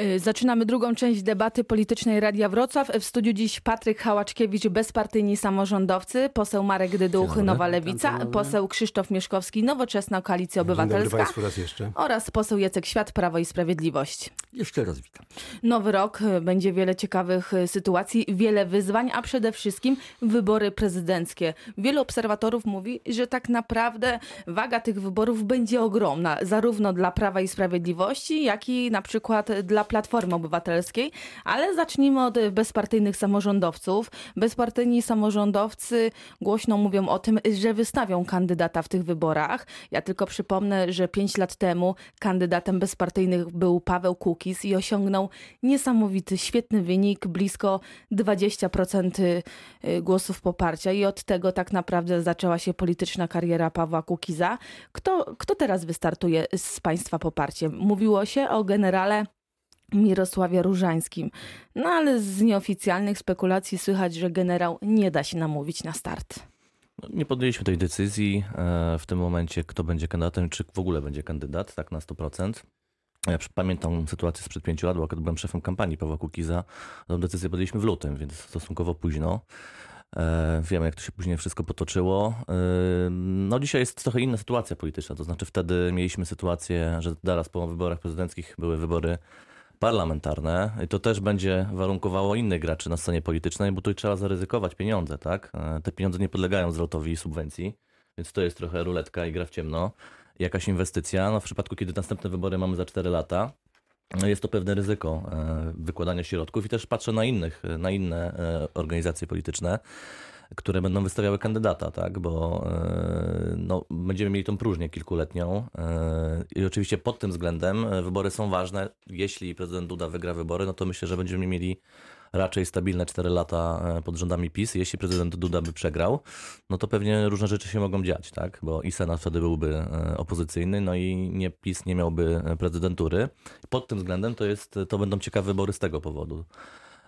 Y, zaczynamy drugą część debaty politycznej Radia Wrocław. W studiu dziś Patryk Hałaczkiewicz, bezpartyjni samorządowcy, poseł Marek Dyduch, Nowa Lewica, poseł Krzysztof Mieszkowski, Nowoczesna Koalicja Obywatelska oraz poseł Jacek Świat, Prawo i Sprawiedliwość. Jeszcze raz witam. Nowy rok, y, będzie wiele ciekawych y, sytuacji, wiele wyzwań, a przede wszystkim wybory prezydenckie. Wielu obserwatorów mówi, że tak naprawdę waga tych wyborów będzie ogromna, zarówno dla Prawa i Sprawiedliwości, jak i na przykład dla Platformy Obywatelskiej. Ale zacznijmy od bezpartyjnych samorządowców. Bezpartyjni samorządowcy głośno mówią o tym, że wystawią kandydata w tych wyborach. Ja tylko przypomnę, że pięć lat temu kandydatem bezpartyjnych był Paweł Kukiz i osiągnął niesamowity, świetny wynik, blisko 20% y, głosów poparcia i od tego tak naprawdę zaczęła się polityczna kariera Pawła Kukiza. Kto, kto teraz wystartuje z Państwa poparciem? Mówiło się o generale Mirosławie Różańskim. No ale z nieoficjalnych spekulacji słychać, że generał nie da się namówić na start. No, nie podjęliśmy tej decyzji e, w tym momencie, kto będzie kandydatem, czy w ogóle będzie kandydat, tak na 100%. Ja pamiętam sytuację sprzed pięciu lat, bo kiedy byłem szefem kampanii Pawła Kukiza, tą decyzję podjęliśmy w lutym, więc stosunkowo późno. E, wiemy, jak to się później wszystko potoczyło. E, no dzisiaj jest trochę inna sytuacja polityczna, to znaczy wtedy mieliśmy sytuację, że zaraz po wyborach prezydenckich były wybory parlamentarne i to też będzie warunkowało innych graczy na scenie politycznej, bo tu trzeba zaryzykować pieniądze, tak? E, te pieniądze nie podlegają zwrotowi i subwencji, więc to jest trochę ruletka i gra w ciemno. Jakaś inwestycja, no w przypadku kiedy następne wybory mamy za 4 lata, no jest to pewne ryzyko wykładania środków i też patrzę na innych, na inne organizacje polityczne które będą wystawiały kandydata, tak? bo e, no, będziemy mieli tą próżnię kilkuletnią e, i oczywiście pod tym względem e, wybory są ważne. Jeśli prezydent Duda wygra wybory, no to myślę, że będziemy mieli raczej stabilne 4 lata pod rządami PiS. Jeśli prezydent Duda by przegrał, no to pewnie różne rzeczy się mogą dziać, tak? bo i Senat wtedy byłby opozycyjny, no i nie, PiS nie miałby prezydentury. Pod tym względem to, jest, to będą ciekawe wybory z tego powodu.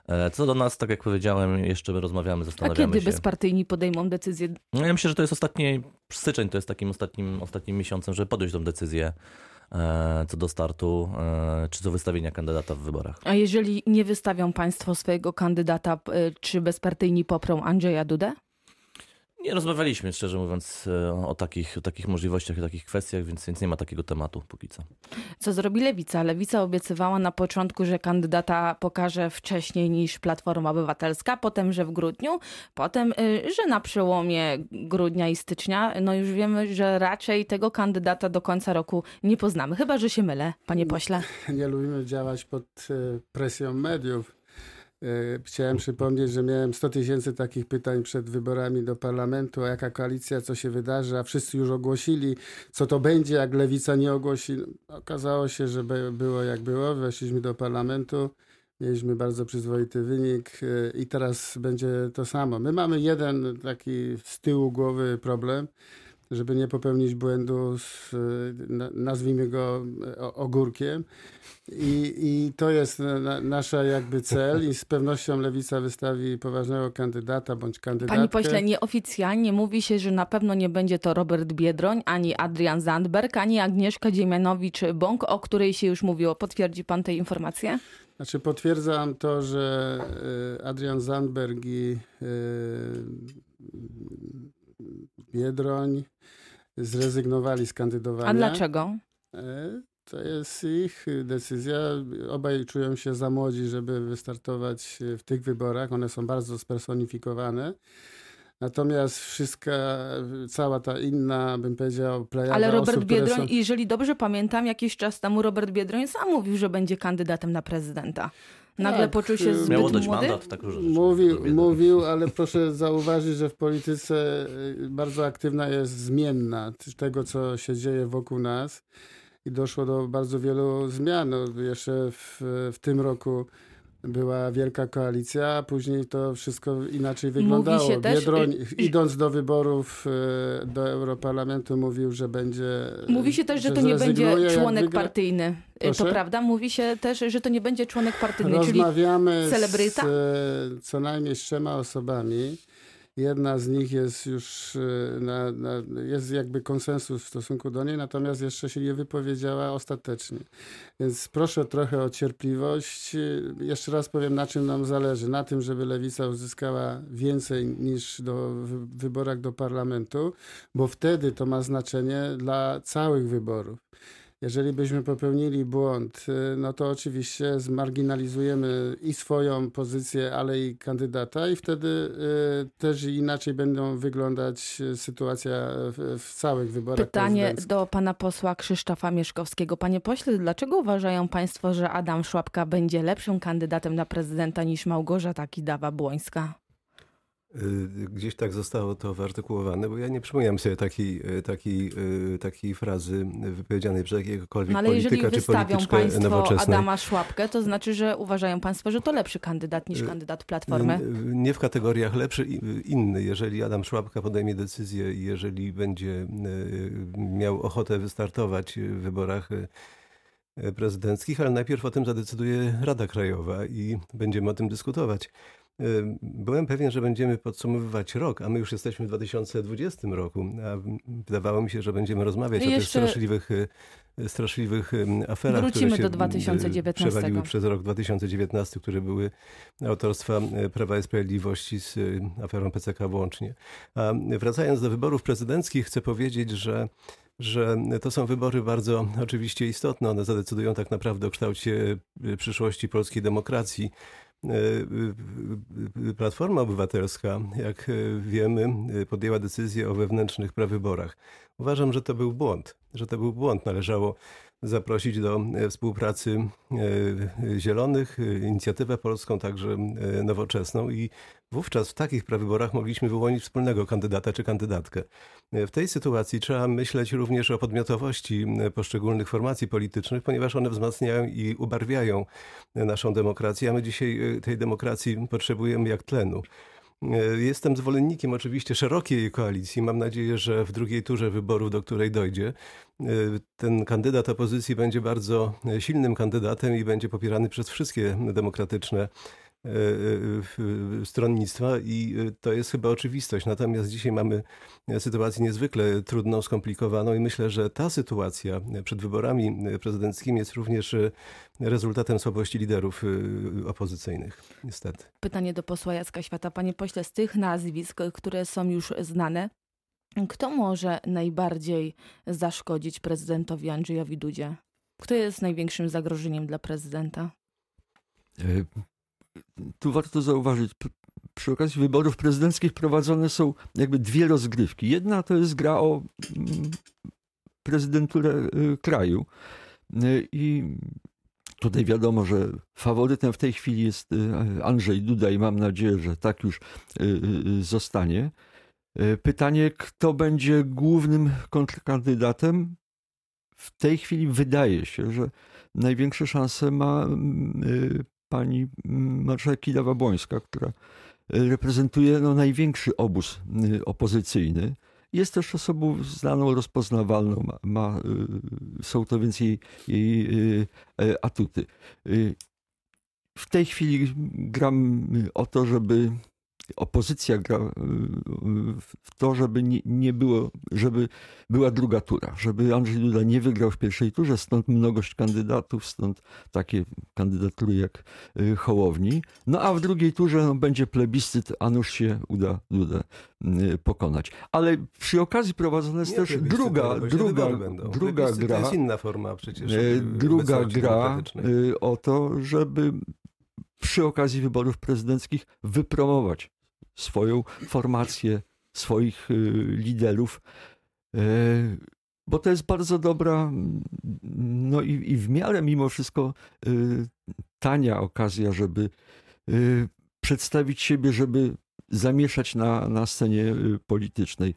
E, co do nas, tak jak powiedziałem, jeszcze rozmawiamy, zastanawiamy A kiedy się. bezpartyjni podejmą decyzję? No ja myślę, że to jest ostatni, styczeń to jest takim ostatnim, ostatnim miesiącem, żeby podjąć tą decyzję e, co do startu, e, czy do wystawienia kandydata w wyborach. A jeżeli nie wystawią państwo swojego kandydata, czy bezpartyjni poprą Andrzeja Dudę? Nie rozmawialiśmy, szczerze mówiąc, e, o takich, o takich możliwościach i takich kwestiach, więc, więc nie ma takiego tematu póki co. Co zrobi Lewica? Lewica obiecywała na początku, że kandydata pokaże wcześniej niż Platforma Obywatelska, potem, że w grudniu, potem, y, że na przełomie grudnia i stycznia. No już wiemy, że raczej tego kandydata do końca roku nie poznamy. Chyba, że się mylę, panie pośle. Nie lubimy działać pod e, presją mediów chciałem przypomnieć, że miałem 100 tysięcy takich pytań przed wyborami do parlamentu, a jaka koalicja, co się wydarzy, a wszyscy już ogłosili, co to będzie, jak lewica nie ogłosi. Okazało się, że było jak było, weszliśmy do parlamentu, mieliśmy bardzo przyzwoity wynik e, i teraz będzie to samo. My mamy jeden taki z tyłu głowy problem, żeby nie popełnić błędu, z, nazwijmy go ogórkiem. I, I to jest na, nasza jakby cel i z pewnością Lewica wystawi poważnego kandydata bądź kandydatkę. Panie pośle, nieoficjalnie mówi się, że na pewno nie będzie to Robert Biedroń, ani Adrian Zandberg, ani Agnieszka Dziemianowicz-Bąk, o której się już mówiło. Potwierdzi pan te informacje? Znaczy potwierdzam to, że e, Adrian Zandberg i e, Biedroń zrezygnowali z kandydowania. A dlaczego? E, to jest ich decyzja. Obaj czują się za młodzi, żeby wystartować w tych wyborach. One są bardzo spersonifikowane. Natomiast wszystka, cała ta inna, bym powiedział, plejada Ale Robert osób, Biedroń, są... jeżeli dobrze pamiętam, jakiś czas temu Robert Biedroń sam mówił, że będzie kandydatem na prezydenta. Nagle tak, poczuł się zbyt Miało młody? mandat, tak mówił, mówił, ale proszę zauważyć, że w polityce y, bardzo aktywna jest zmienna tego, co się dzieje wokół nas i doszło do bardzo wielu zmian. No, jeszcze w, w tym roku była wielka koalicja, a później to wszystko inaczej wyglądało. Mówi się też, Biedroń, idąc do wyborów e, do Europarlamentu, mówił, że będzie. Mówi się też, że, że to nie będzie członek partyjny. E, Proszę? To prawda? Mówi się też, że to nie będzie członek partyjny. Rozmawiamy czyli celebryta? z co najmniej z trzema osobami. Jedna z nich jest już, e, na, na, jest jakby konsensus w stosunku do niej, natomiast jeszcze się nie wypowiedziała ostatecznie. Więc proszę trochę o cierpliwość. Jeszcze raz powiem, na czym nam zależy. Na tym, żeby Lewica uzyskała więcej niż do, w wyborach do parlamentu, bo wtedy to ma znaczenie dla całych wyborów. Jeżeli byśmy popełnili błąd, y, no to oczywiście zmarginalizujemy i swoją pozycję, ale i kandydata, i wtedy y, też inaczej będą wyglądać y, sytuacja w, w całych wyborach. Pytanie do pana posła Krzysztofa Mieszkowskiego. Panie pośle, dlaczego uważają państwo, że Adam Szłapka będzie lepszym kandydatem na prezydenta niż Małgorzata Kidawa-Błońska? Y, gdzieś tak zostało to wyartykułowane, bo ja nie przypominam sobie takiej, y, takiej, y, takiej frazy wypowiedzianej przez jakiegokolwiek no, ale polityka jeżeli wystawią czy państwo Adama Szłapkę, to znaczy, że uważają państwo, że to lepszy kandydat niż kandydat Platformy? Nie w kategoriach lepszy, inny. Jeżeli Adam Szłapka podejmie decyzję i jeżeli będzie miał ochotę wystartować w wyborach prezydenckich, ale najpierw o tym zadecyduje Rada Krajowa i będziemy o tym dyskutować. Byłem pewien, że będziemy podsumowywać rok, a my już jesteśmy w 2020 roku. A wydawało mi się, że będziemy rozmawiać o tych straszliwych, y, straszliwych aferach, Wrócimy które się do 2019. przewaliły przez rok 2019, które były autorstwa Prawa i Sprawiedliwości z y, aferą PCK włącznie. A wracając do wyborów prezydenckich, chcę powiedzieć, że że to są wybory bardzo oczywiście istotne. One zadecydują tak naprawdę o kształcie y, przyszłości polskiej demokracji. E, e, Platforma Obywatelska, jak wiemy, podjęła decyzję o wewnętrznych prawyborach. Uważam, że to był błąd, że to był błąd. Należało zaprosić do e, współpracy e, Zielonych, e, Inicjatywę Polską, także Nowoczesną i wówczas w takich prawyborach mogliśmy wyłonić wspólnego kandydata czy kandydatkę. W tej sytuacji trzeba myśleć również o podmiotowości poszczególnych formacji politycznych, ponieważ one wzmacniają i ubarwiają naszą demokrację, a my dzisiaj tej demokracji potrzebujemy jak tlenu. E, jestem zwolennikiem oczywiście szerokiej koalicji. Mam nadzieję, że w drugiej turze wyborów, do której dojdzie, e, ten kandydat opozycji będzie bardzo silnym kandydatem i będzie popierany przez wszystkie demokratyczne E, e, stronnictwa i e, to jest chyba oczywistość. Natomiast dzisiaj mamy sytuację niezwykle trudną, skomplikowaną i myślę, że ta sytuacja przed wyborami prezydenckimi jest również rezultatem słabości liderów opozycyjnych, niestety. Pytanie do posła Jacka Świata. Panie pośle, z tych nazwisk, które są już znane, kto może najbardziej zaszkodzić prezydentowi Andrzejowi Dudzie? Kto jest największym zagrożeniem dla prezydenta? Tu warto zauważyć, przy okazji wyborów prezydenckich prowadzone są jakby dwie rozgrywki. Jedna to jest gra o mm, prezydenturę y, kraju. Y, I tutaj wiadomo, że faworytem w tej chwili jest y, Andrzej Duda i mam nadzieję, że tak już zostanie. Pytanie, kto będzie głównym kontrkandydatem? W tej chwili wydaje się, że największe szanse ma pani marszałek Kidawa-Błońska, która e, reprezentuje no, największy obóz y, opozycyjny. Jest też osobą znaną, rozpoznawalną, ma, ma y, są to więc jej, jej e, atuty. W tej chwili gram o to, żeby opozycja gra y, w to, żeby nie, było, żeby była druga tura, żeby Andrzej Duda nie wygrał w pierwszej turze, stąd mnogość kandydatów, stąd takie kandydatury jak y, Hołowni. No a w drugiej turze no, będzie plebiscyt, a nuż się uda Dudę y, pokonać. Ale przy okazji prowadzona jest nie też druga, druga, druga gra. To jest inna forma przecież. Druga gra o to, żeby przy okazji wyborów prezydenckich wypromować swoją formację, swoich y, liderów, y, bo to jest bardzo dobra, no i, i w miarę mimo wszystko y, tania okazja, żeby przedstawić siebie, żeby zamieszać na, na scenie politycznej.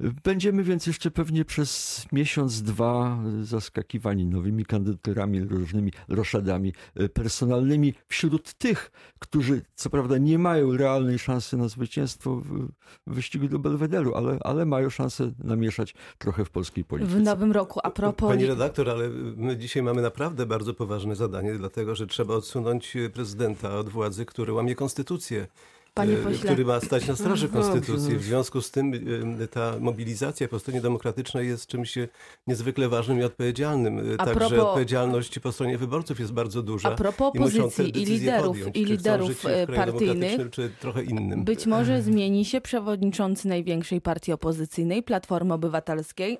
Będziemy więc jeszcze pewnie przez miesiąc, dwa zaskakiwani nowymi kandydaturami, różnymi roszadami e, personalnymi wśród tych, którzy co prawda nie mają realnej szansy na zwycięstwo w wyścigu do Belwederu, ale, ale mają szansę namieszać trochę w polskiej polityce. W nowym roku, a propos... Pani redaktor, ale my dzisiaj mamy naprawdę bardzo poważne zadanie, dlatego że trzeba odsunąć prezydenta od władzy, który łamie konstytucję Panie e, pośle. który ma stać na straży dobrze, konstytucji. W związku z tym e, ta mobilizacja po stronie demokratycznej jest czymś niezwykle ważnym i odpowiedzialnym. E, A Także propos- odpowiedzialność po stronie wyborców jest bardzo duża. A propos i opozycji i decyzje liderów, podjąć, i liderów partyjnych, czy trochę innym. być może zmieni się przewodniczący największej partii opozycyjnej, Platformy Obywatelskiej.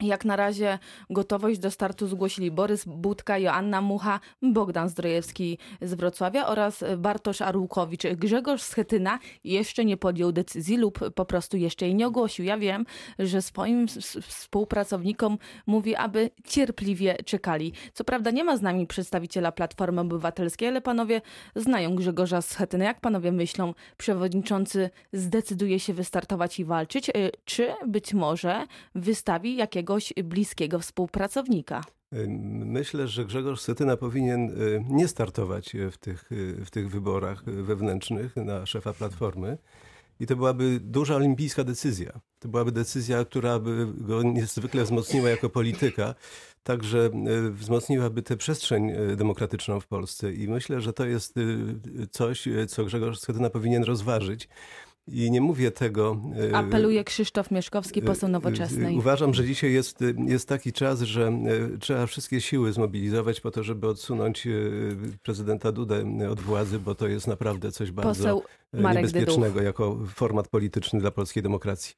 Jak na razie gotowość do startu zgłosili Borys Budka, Joanna Mucha, Bogdan Zdrojewski z Wrocławia oraz Bartosz Arłukowicz. Grzegorz Schetyna jeszcze nie podjął decyzji lub po prostu jeszcze jej nie ogłosił. Ja wiem, że swoim współpracownikom mówi, aby cierpliwie czekali. Co prawda nie ma z nami przedstawiciela Platformy Obywatelskiej, ale panowie znają Grzegorza Schetynę. Jak panowie myślą, przewodniczący zdecyduje się wystartować i walczyć, y, czy być może wystawi jakiegoś bliskiego współpracownika? Myślę, że Grzegorz Setyna powinien y, nie startować y, w tych, y, w tych wyborach y, wewnętrznych na szefa Platformy. I to byłaby duża olimpijska decyzja. To byłaby decyzja, która by go niezwykle wzmocniła jako polityka, także y, wzmocniłaby tę przestrzeń y, demokratyczną w Polsce. I myślę, że to jest y, coś, y, co Grzegorz Schetyna powinien rozważyć. I nie mówię tego. y, Apeluje Krzysztof Mieszkowski, poseł y, Nowoczesnej. Uważam, że dzisiaj jest, jest taki czas, że trzeba wszystkie siły zmobilizować po to, żeby odsunąć prezydenta Dudę od władzy, bo to jest naprawdę coś bardzo niebezpiecznego jako format polityczny dla polskiej demokracji.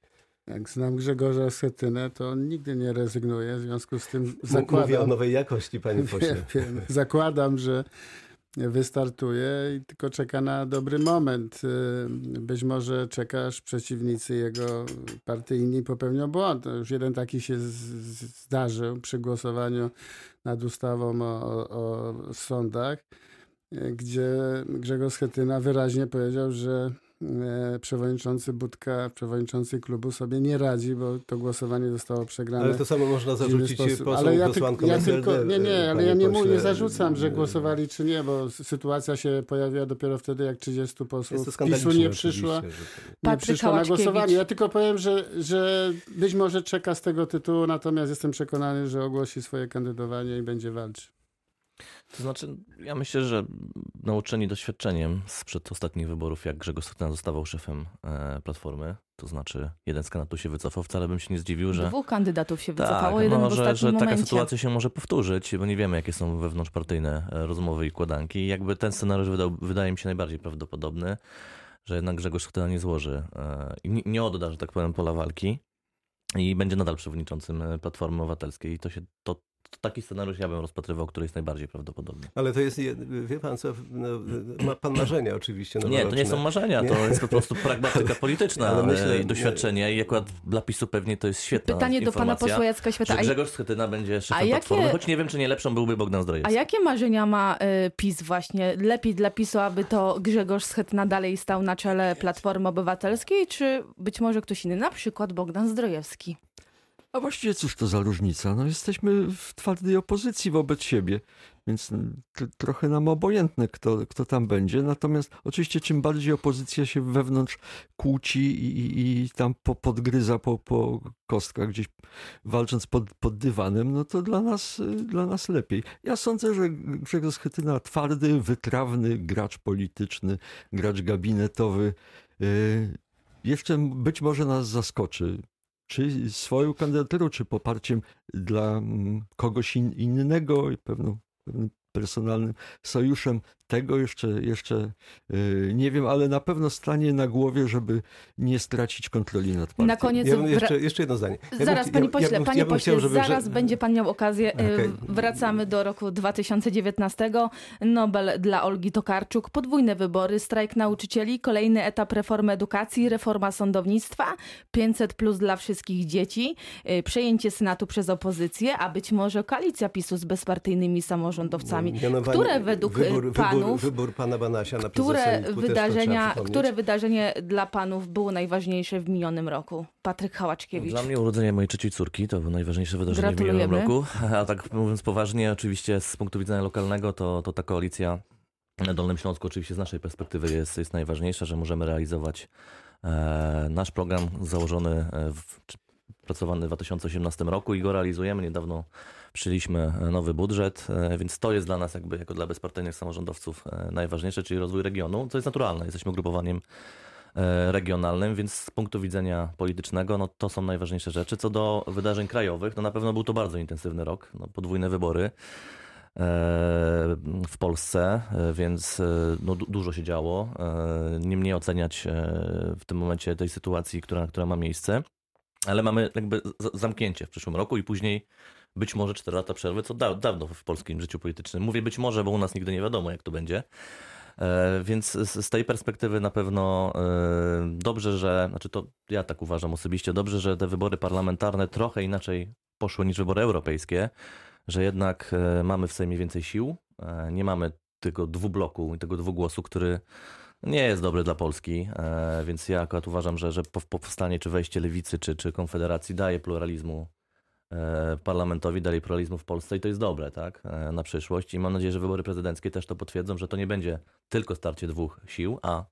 Jak znam Grzegorza Schetynę, to on nigdy nie rezygnuje, w związku z tym M- Mówię o zakładam, nowej jakości, panie pośle. Wiem, wiem. Zakładam, że wystartuje i tylko czeka na dobry moment. Y, Być może czeka, aż przeciwnicy jego partyjni popełnią błąd. No, Już jeden taki się zdarzył przy głosowaniu nad ustawą o, o, o sądach, y, gdzie Grzegorz Schetyna wyraźnie powiedział, że przewodniczący Budka, przewodniczący klubu sobie nie radzi, bo to głosowanie zostało przegrane. Ale to samo można zarzucić posłom Ale i ja, posłankom ja tylko, nie, nie, ale panie ja nie, pośle. nie zarzucam, że Y, głosowali czy nie, bo sytuacja się pojawiła dopiero wtedy, jak 30 Jest posłów PiSu nie że to- nie Patryk przyszło na głosowanie. Ja tylko powiem, że, że być może czeka z tego tytułu, natomiast jestem przekonany, że ogłosi swoje kandydowanie i będzie walczył. To znaczy, ja myślę, że nauczeni doświadczeniem sprzed ostatnich wyborów, jak Grzegorz Schetyna zostawał szefem e, Platformy, to znaczy jeden z kandydatów się wycofał, wcale bym się nie zdziwił, że Dwóch kandydatów się wycofało, tak, jeden no, w że, że taka momencie. sytuacja się może powtórzyć, bo nie wiemy, jakie są wewnątrzpartyjne e, rozmowy i kładanki. Jakby ten scenariusz wydał, wydaje mi się najbardziej prawdopodobny, że jednak Grzegorz Schetyna nie złoży e, i nie, odda, że tak powiem, pola walki i będzie nadal przewodniczącym Platformy Obywatelskiej. I to się, to, to taki scenariusz ja bym rozpatrywał, który jest najbardziej prawdopodobny. Ale to jest, je- wie pan co, no, ma pan marzenia oczywiście Nie, to nie są marzenia, to Nie. jest po prostu pragmatyka polityczna Ale myślę- myślę, i doświadczenie i akurat dla PiSu pewnie to jest świetna Pytanie do pana posła Jacka Świata. że A, Grzegorz Schetyna będzie szefem jakie- Platformy, choć nie wiem, czy nie lepszą byłby Bogdan a Zdrojewski. jakie marzenia ma y, PiS właśnie? Lepiej dla PiSu, aby to Grzegorz Schetyna dalej stał na czele Platformy Obywatelskiej, czy być może ktoś inny, na przykład Bogdan Zdrojewski? A właściwie cóż to za różnica? No jesteśmy w twardej opozycji wobec siebie, więc mm, trochę nam obojętne, kto, kto tam będzie. Natomiast oczywiście czym bardziej opozycja się wewnątrz kłóci i, i, i tam po, podgryza po, po kostkach, gdzieś walcząc pod, pod dywanem, no to dla nas, y, dla nas lepiej. Ja sądzę, że Grzegorz Schetyna twardy, wytrawny gracz polityczny, gracz gabinetowy, y, jeszcze być może nas zaskoczy czy swoją kandydaturą, czy poparciem dla mm, kogoś in, innego pewną, pewnym personalnym sojuszem. Tego jeszcze, jeszcze yy, nie wiem, ale na pewno stanie na głowie, żeby nie stracić kontroli nad partią. Na koniec Ja bym jeszcze, jeszcze jedno zdanie. Ja bym- Zaraz, ja- panie ja pośle, bym- panie ja bym pośle, chciał, żeby zaraz będzie pan miał okazję. E, Okej. Wracamy do roku 2019. Nobel dla Olgi Tokarczuk, podwójne wybory, strajk nauczycieli, kolejny etap reformy edukacji, reforma sądownictwa, 500 plus dla wszystkich dzieci, e, przejęcie Senatu przez opozycję, a być może koalicja PiSu z bezpartyjnymi samorządowcami. Mianowanie- Które według wybór, panów, Wybór, wybór pana Banasia na które wydarzenia, które wydarzenie dla panów było najważniejsze w minionym roku? Patryk Hałaczkiewicz. Dla mnie urodzenie mojej trzeciej córki to było najważniejsze wydarzenie w minionym roku. A tak mówiąc poważnie, oczywiście z punktu widzenia lokalnego, to, to ta koalicja na Dolnym Śląsku oczywiście z naszej perspektywy jest, jest najważniejsza, że możemy realizować e, nasz program założony e, w, czy rozpracowany w 2018 roku i go realizujemy. Niedawno przyjęliśmy nowy budżet, e, więc to jest dla nas jakby jako dla bezpartyjnych samorządowców e, najważniejsze, czyli rozwój regionu, co jest naturalne. Jesteśmy ugrupowaniem e, regionalnym, więc z punktu widzenia politycznego, no to są najważniejsze rzeczy. Co do wydarzeń krajowych, no na pewno był to bardzo intensywny rok, no podwójne wybory w Polsce, więc no, dużo się działo. Nie mnie oceniać w tym momencie tej sytuacji, która, która ma miejsce, ale mamy jakby zamknięcie w przyszłym roku i później być może 4 lata przerwy, co da, dawno w polskim życiu politycznym. Mówię być może, bo u nas nigdy nie wiadomo, jak to będzie. E, więc z tej perspektywy na pewno e, dobrze, że, znaczy to ja tak uważam osobiście, dobrze, że te wybory parlamentarne trochę inaczej poszły niż wybory europejskie, że jednak e, mamy w Sejmie więcej sił, nie mamy tego dwubloku i tego dwugłosu, który nie jest dobry dla Polski, więc ja akurat uważam, że, że powstanie czy wejście lewicy czy, czy konfederacji daje pluralizmu parlamentowi dali pluralizmu w Polsce i to jest dobre, tak, e, na przyszłość. I mam nadzieję, że wybory prezydenckie też to potwierdzą, że to nie będzie tylko starcie dwóch sił, a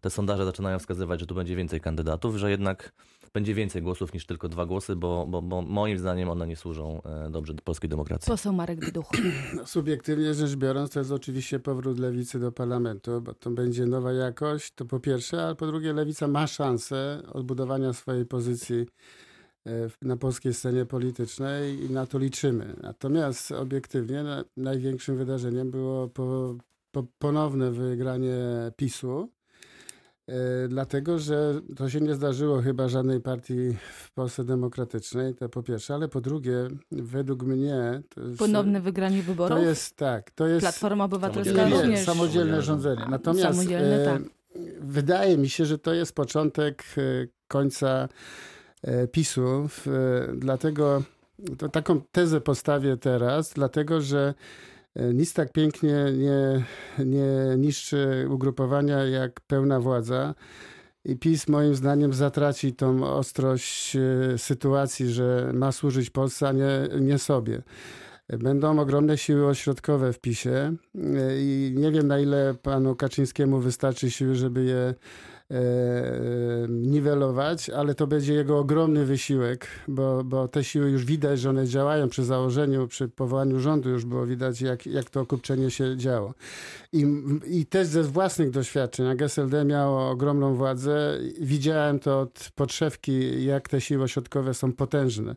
te sondaże zaczynają wskazywać, że tu będzie więcej kandydatów, że jednak będzie więcej głosów niż tylko dwa głosy, bo, bo, bo moim zdaniem one nie służą e, dobrze polskiej demokracji. Poseł Marek Dyduch. No, subiektywnie rzecz biorąc, to jest oczywiście powrót lewicy do parlamentu, bo to będzie nowa jakość, to po pierwsze, a po drugie lewica ma szansę odbudowania swojej pozycji E, na polskiej scenie politycznej i na to liczymy. Natomiast obiektywnie największym wydarzeniem było po, po ponowne wygranie PiSu, e, dlatego że to się nie zdarzyło chyba żadnej partii w Polsce demokratycznej, to po pierwsze, ale po drugie, według mnie... Jest, Ponowne wygranie wyborów? To jest tak, to jest... Platforma Obywatelska również. Nie, samodzielne rządzenie. Natomiast samodzielne, e, tak. wydaje mi się, że to jest początek końca E, PiSu. Dlatego to taką tezę postawię teraz, dlatego że e, nic tak pięknie nie, nie niszczy ugrupowania jak pełna władza. I PiS moim zdaniem zatraci tą ostrość e, sytuacji, że ma służyć Polsce, a nie, nie sobie. Będą ogromne siły ośrodkowe w PiSie i nie wiem na ile panu Kaczyńskiemu wystarczy siły, żeby je E, niwelować, ale to będzie jego ogromny wysiłek, bo, bo te siły już widać, że one działają przy założeniu, przy powołaniu rządu już było widać, jak, jak to okupczenie się działo. I, I też ze własnych doświadczeń, jak SLD miało ogromną władzę, widziałem to od podszewki, jak te siły ośrodkowe są potężne.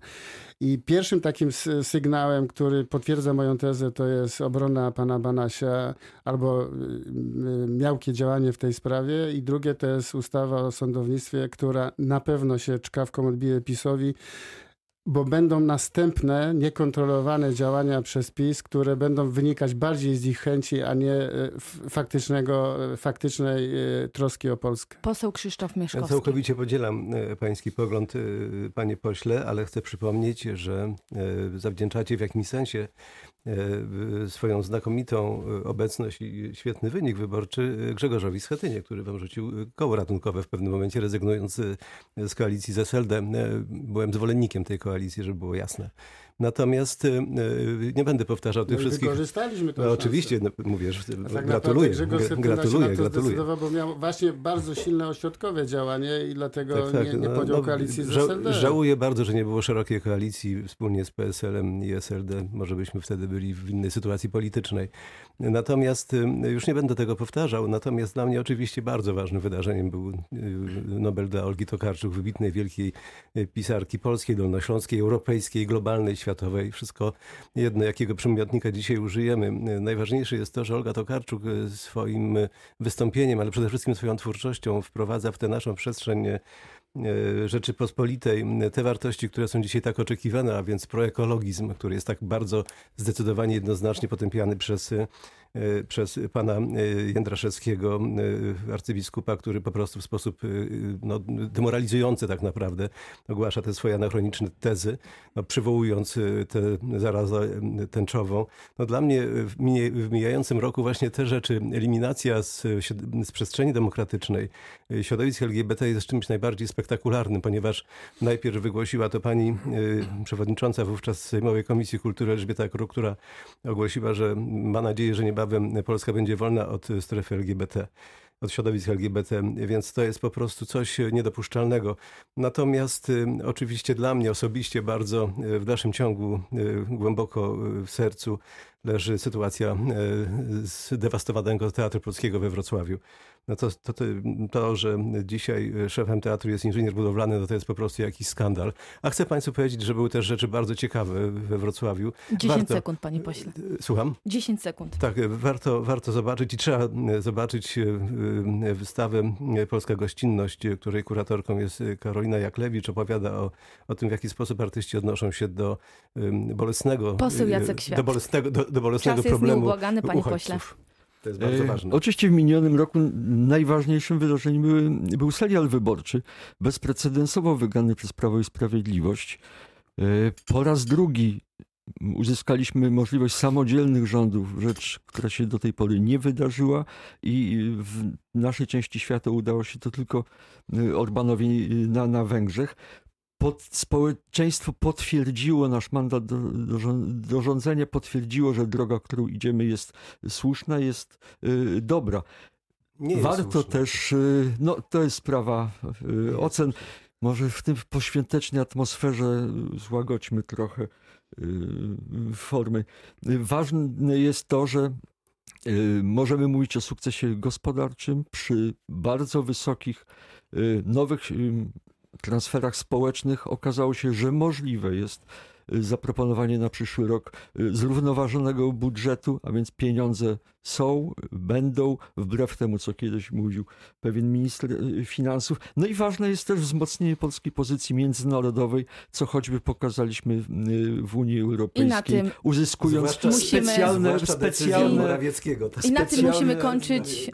I pierwszym takim sygnałem, który potwierdza moją tezę, to jest obrona pana Banasia albo y, y, miałkie działanie w tej sprawie. I drugie to jest ustawa o sądownictwie, która na pewno się czkawką odbije PiSowi bo będą następne niekontrolowane działania przez PiS, które będą wynikać bardziej z ich chęci, a nie e, faktycznego, e, faktycznej e, troski o Polskę. Poseł Krzysztof Mieszkowski. Ja całkowicie podzielam pański pogląd, panie pośle, ale chcę przypomnieć, że zawdzięczacie w jakimś sensie swoją znakomitą e, obecność i świetny wynik wyborczy Grzegorzowi Schetynie, który wam rzucił koło ratunkowe w pewnym momencie, rezygnując z koalicji z SLD. E, byłem zwolennikiem tej koalicji, żeby było jasne. Natomiast y, y, nie będę powtarzał tych no wszystkich. Wykorzystaliśmy to. No, oczywiście, no, mówię, że tak gratuluję. Gratuluję, gratuluję. bo miał właśnie bardzo silne ośrodkowe działanie i dlatego tak, tak, nie, nie no, podjął no, koalicji z SLD. Żałuję bardzo, że nie było szerokiej koalicji wspólnie z PSL-em i SLD. Może byśmy wtedy byli w innej sytuacji politycznej. Natomiast y, już nie będę tego powtarzał. Natomiast dla mnie oczywiście bardzo ważnym wydarzeniem był Nobel dla Olgi Tokarczuk, wybitnej, wielkiej pisarki polskiej, dolnośląskiej, europejskiej, globalnej, światowej. Wszystko jedno, jakiego przymiotnika dzisiaj użyjemy. Najważniejsze jest to, że Olga Tokarczuk e, swoim wystąpieniem, ale przede wszystkim swoją twórczością wprowadza w tę naszą przestrzeń e, Rzeczypospolitej te wartości, które są dzisiaj tak oczekiwane, a więc proekologizm, który jest tak bardzo zdecydowanie jednoznacznie potępiany przez E, przez pana e, Jędraszewskiego, e, arcybiskupa, który po prostu w sposób no, demoralizujący tak naprawdę ogłasza te swoje anachroniczne tezy, no, przywołując tę zarazę tęczową. No, dla mnie w, w mijającym roku właśnie te rzeczy, eliminacja z, z przestrzeni demokratycznej środowisk LGBT jest czymś najbardziej spektakularnym, ponieważ najpierw wygłosiła to pani przewodnicząca wówczas Sejmowej Komisji Kultury Elżbieta Kruk, która ogłosiła, że ma nadzieję, że niebawem Polska będzie wolna od strefy LGBT. od środowisk LGBT, więc to jest po prostu coś niedopuszczalnego. Natomiast y, oczywiście dla mnie osobiście bardzo y, w dalszym ciągu y, głęboko w sercu leży sytuacja zdewastowanego Teatru Polskiego we Wrocławiu. No to, to, to, to, że dzisiaj szefem teatru jest inżynier budowlany, no to jest po prostu jakiś skandal. A chcę Państwu powiedzieć, że były też rzeczy bardzo ciekawe we Wrocławiu. 10 Warto- sekund, panie pośle. Słucham? 10 sekund. Tak, warto, warto zobaczyć i trzeba e, zobaczyć e, e, wystawę e, Polska Gościnność, e, której kuratorką jest e, Karolina Jaklewicz. Opowiada o, o tym, w jaki sposób artyści odnoszą się do bolesnego, Poseł e, Jacek Świat. do bolesnego, do, do bolesnego Czas jest problemu nieubłagany, panie uchodźców. pośle. To jest bardzo E, ważne. Oczywiście w minionym roku najważniejszym wydarzeniem były, był serial wyborczy, bezprecedensowo wygrany przez Prawo i Sprawiedliwość. E, Po raz drugi uzyskaliśmy możliwość samodzielnych rządów, rzecz, która się do tej pory nie wydarzyła i w naszej części świata udało się to tylko e, Orbanowi na, na Węgrzech. Pod, społeczeństwo potwierdziło nasz mandat do, do, do rządzenia, potwierdziło, że droga, którą idziemy jest słuszna, jest y, dobra. Nie Warto też, y, no to jest sprawa y, ocen, może w tym poświątecznej atmosferze y, złagodźmy trochę y, formy. Y, Ważne jest to, że możemy mówić o sukcesie gospodarczym przy bardzo wysokich nowych transferach społecznych. Okazało się, że możliwe jest y, zaproponowanie na przyszły rok y, zrównoważonego budżetu, a więc pieniądze są, będą, wbrew temu, co kiedyś mówił pewien minister y, finansów. No i ważne jest też wzmocnienie polskiej pozycji międzynarodowej, co choćby pokazaliśmy w Unii Europejskiej, I na tym uzyskując Zwłaszcza- specjalne, decyzją specjalne I na tym musimy kończyć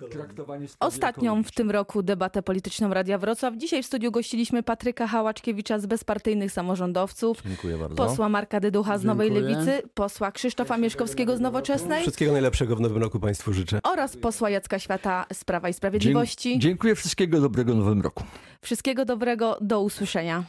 Ostatnią w tym roku debatę polityczną Radia Wrocław. Dzisiaj w studiu gościliśmy Patryka Hałaczkiewicza z Bezpartyjnych Samorządowców, Dziękuję bardzo. posła Marka Dyducha z Nowej Dziękuję. Lewicy, posła Krzysztofa Mieszkowskiego z Nowoczesnej Wszystkiego najlepszego w nowym roku Państwu życzę. oraz posła Jacka Świata z Prawa i Sprawiedliwości. Dziękuję, wszystkiego dobrego nowym roku. Wszystkiego dobrego, do usłyszenia.